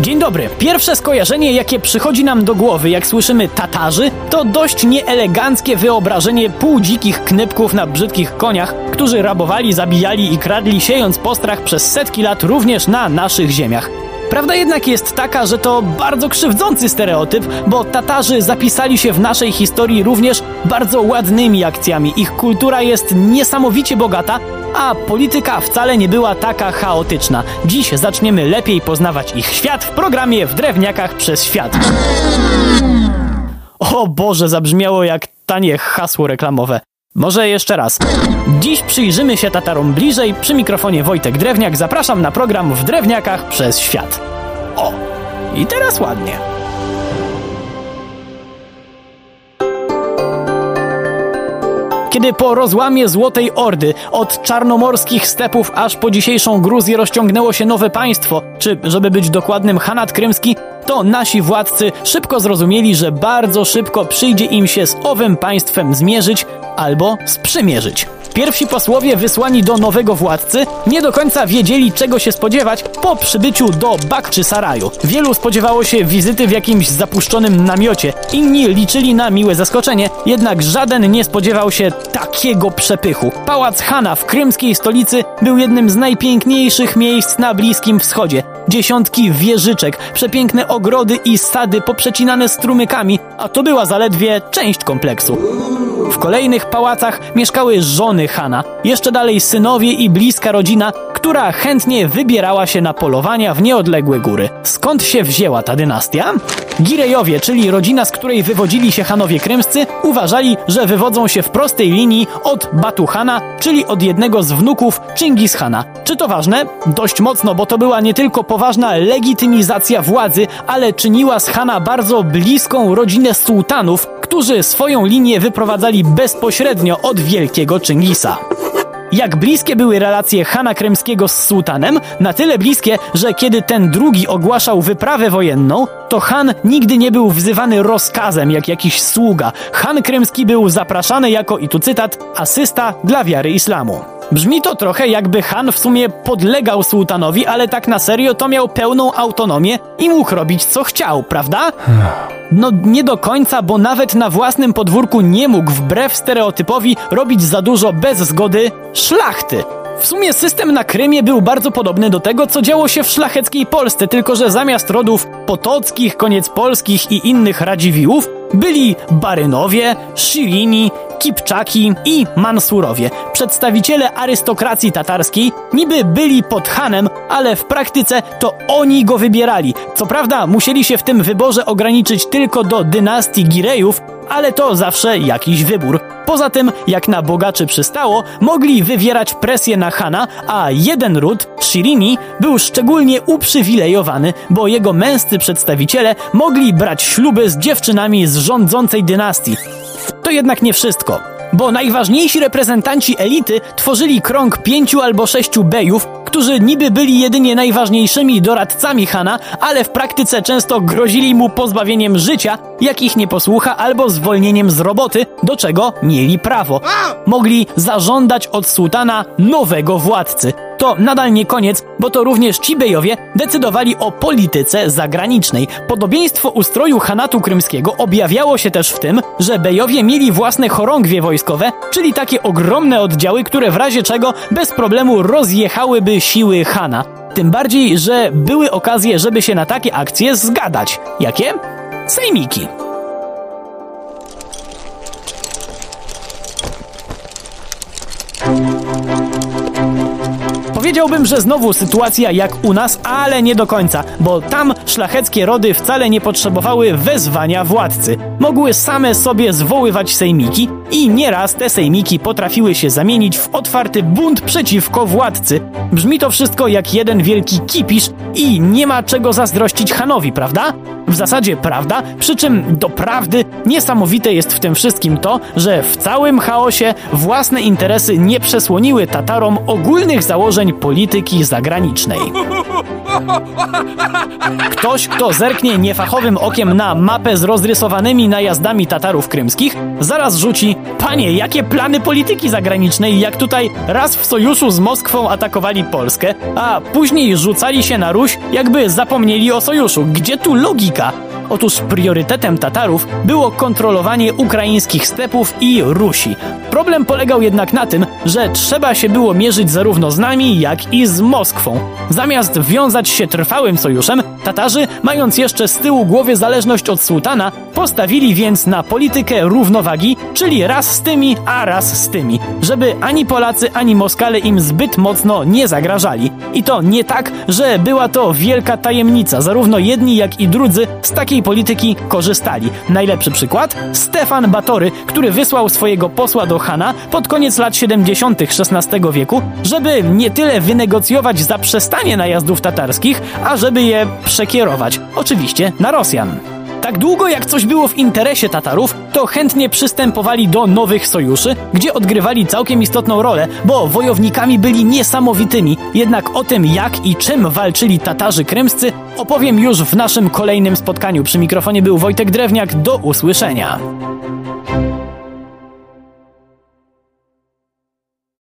Dzień dobry. Pierwsze skojarzenie, jakie przychodzi nam do głowy, jak słyszymy Tatarzy, to dość nieeleganckie wyobrażenie półdzikich knypków na brzydkich koniach, którzy rabowali, zabijali i kradli, siejąc postrach przez setki lat również na naszych ziemiach. Prawda jednak jest taka, że to bardzo krzywdzący stereotyp, bo Tatarzy zapisali się w naszej historii również bardzo ładnymi akcjami. Ich kultura jest niesamowicie bogata, a polityka wcale nie była taka chaotyczna. Dziś zaczniemy lepiej poznawać ich świat w programie W Drewniakach przez Świat. O Boże, zabrzmiało jak tanie hasło reklamowe. Może jeszcze raz. Dziś przyjrzymy się Tatarom bliżej. Przy mikrofonie Wojtek Drewniak zapraszam na program W Drewniakach przez Świat. O! I teraz ładnie. Kiedy po rozłamie Złotej Ordy od czarnomorskich stepów aż po dzisiejszą Gruzję rozciągnęło się nowe państwo, czy żeby być dokładnym Hanat Krymski, to nasi władcy szybko zrozumieli, że bardzo szybko przyjdzie im się z owym państwem zmierzyć albo sprzymierzyć. Pierwsi posłowie wysłani do nowego władcy nie do końca wiedzieli, czego się spodziewać po przybyciu do Bakczy Saraju. Wielu spodziewało się wizyty w jakimś zapuszczonym namiocie, inni liczyli na miłe zaskoczenie, jednak żaden nie spodziewał się takiego przepychu. Pałac Hana w krymskiej stolicy był jednym z najpiękniejszych miejsc na Bliskim Wschodzie. Dziesiątki wieżyczek, przepiękne ogrody i sady poprzecinane strumykami, a to była zaledwie część kompleksu. W kolejnych pałacach mieszkały żony Hana, jeszcze dalej synowie i bliska rodzina, która chętnie wybierała się na polowania w nieodległe góry. Skąd się wzięła ta dynastia? Girejowie, czyli rodzina, z której wywodzili się Hanowie krymscy, uważali, że wywodzą się w prostej linii od Batu Hana, czyli od jednego z wnuków Chingis Hana. Czy to ważne? Dość mocno, bo to była nie tylko poważna legitymizacja władzy, ale czyniła z Hana bardzo bliską rodzinę sułtanów, którzy swoją linię wyprowadzali bezpośrednio od wielkiego Chingisa. Jak bliskie były relacje Hana Krymskiego z sułtanem? Na tyle bliskie, że kiedy ten drugi ogłaszał wyprawę wojenną, to Han nigdy nie był wzywany rozkazem jak jakiś sługa. Han Krymski był zapraszany jako, i tu cytat, asysta dla wiary islamu. Brzmi to trochę jakby Han w sumie podlegał sułtanowi, ale tak na serio to miał pełną autonomię i mógł robić co chciał, prawda? No nie do końca, bo nawet na własnym podwórku nie mógł wbrew stereotypowi robić za dużo bez zgody szlachty. W sumie system na Krymie był bardzo podobny do tego, co działo się w szlacheckiej Polsce, tylko że zamiast rodów potockich, koniec polskich i innych Radziwiłłów, byli Barynowie, Szirini, Kipczaki i Mansurowie. Przedstawiciele arystokracji tatarskiej niby byli pod Hanem, ale w praktyce to oni go wybierali. Co prawda musieli się w tym wyborze ograniczyć tylko do dynastii Girejów, ale to zawsze jakiś wybór. Poza tym, jak na bogaczy przystało, mogli wywierać presję na Hana, a jeden ród, Shirini, był szczególnie uprzywilejowany, bo jego męscy przedstawiciele mogli brać śluby z dziewczynami z rządzącej dynastii. To jednak nie wszystko bo najważniejsi reprezentanci elity tworzyli krąg pięciu albo sześciu bejów, którzy niby byli jedynie najważniejszymi doradcami Hana, ale w praktyce często grozili mu pozbawieniem życia, jak ich nie posłucha, albo zwolnieniem z roboty, do czego mieli prawo. Mogli zażądać od sułtana nowego władcy. To nadal nie koniec, bo to również ci bejowie decydowali o polityce zagranicznej. Podobieństwo ustroju Hanatu Krymskiego objawiało się też w tym, że bejowie mieli własne chorągwie wojskowe, czyli takie ogromne oddziały, które w razie czego bez problemu rozjechałyby siły Hana. Tym bardziej, że były okazje, żeby się na takie akcje zgadać. Jakie? Sejmiki. Powiedziałbym, że znowu sytuacja jak u nas, ale nie do końca, bo tam szlacheckie rody wcale nie potrzebowały wezwania władcy. Mogły same sobie zwoływać sejmiki i nieraz te sejmiki potrafiły się zamienić w otwarty bunt przeciwko władcy. Brzmi to wszystko jak jeden wielki kipisz i nie ma czego zazdrościć Hanowi, prawda? w zasadzie prawda, przy czym do prawdy niesamowite jest w tym wszystkim to, że w całym chaosie własne interesy nie przesłoniły Tatarom ogólnych założeń polityki zagranicznej. Ktoś, kto zerknie niefachowym okiem na mapę z rozrysowanymi najazdami Tatarów krymskich, zaraz rzuci: Panie, jakie plany polityki zagranicznej, jak tutaj raz w sojuszu z Moskwą atakowali Polskę, a później rzucali się na Ruś, jakby zapomnieli o sojuszu. Gdzie tu logika? Otóż priorytetem Tatarów było kontrolowanie ukraińskich stepów i Rusi. Problem polegał jednak na tym, że trzeba się było mierzyć zarówno z nami, jak i z Moskwą. Zamiast wiązać się trwałym sojuszem, Tatarzy, mając jeszcze z tyłu głowy zależność od sułtana, postawili więc na politykę równowagi, czyli raz z tymi, a raz z tymi, żeby ani Polacy, ani Moskale im zbyt mocno nie zagrażali. I to nie tak, że była to wielka tajemnica, zarówno jedni, jak i drudzy z polityki korzystali. Najlepszy przykład? Stefan Batory, który wysłał swojego posła do Hana pod koniec lat 70. XVI wieku, żeby nie tyle wynegocjować zaprzestanie najazdów tatarskich, a żeby je przekierować. Oczywiście na Rosjan. Tak długo jak coś było w interesie Tatarów, to chętnie przystępowali do nowych sojuszy, gdzie odgrywali całkiem istotną rolę, bo wojownikami byli niesamowitymi. Jednak o tym, jak i czym walczyli Tatarzy krymscy, opowiem już w naszym kolejnym spotkaniu. Przy mikrofonie był Wojtek Drewniak. Do usłyszenia.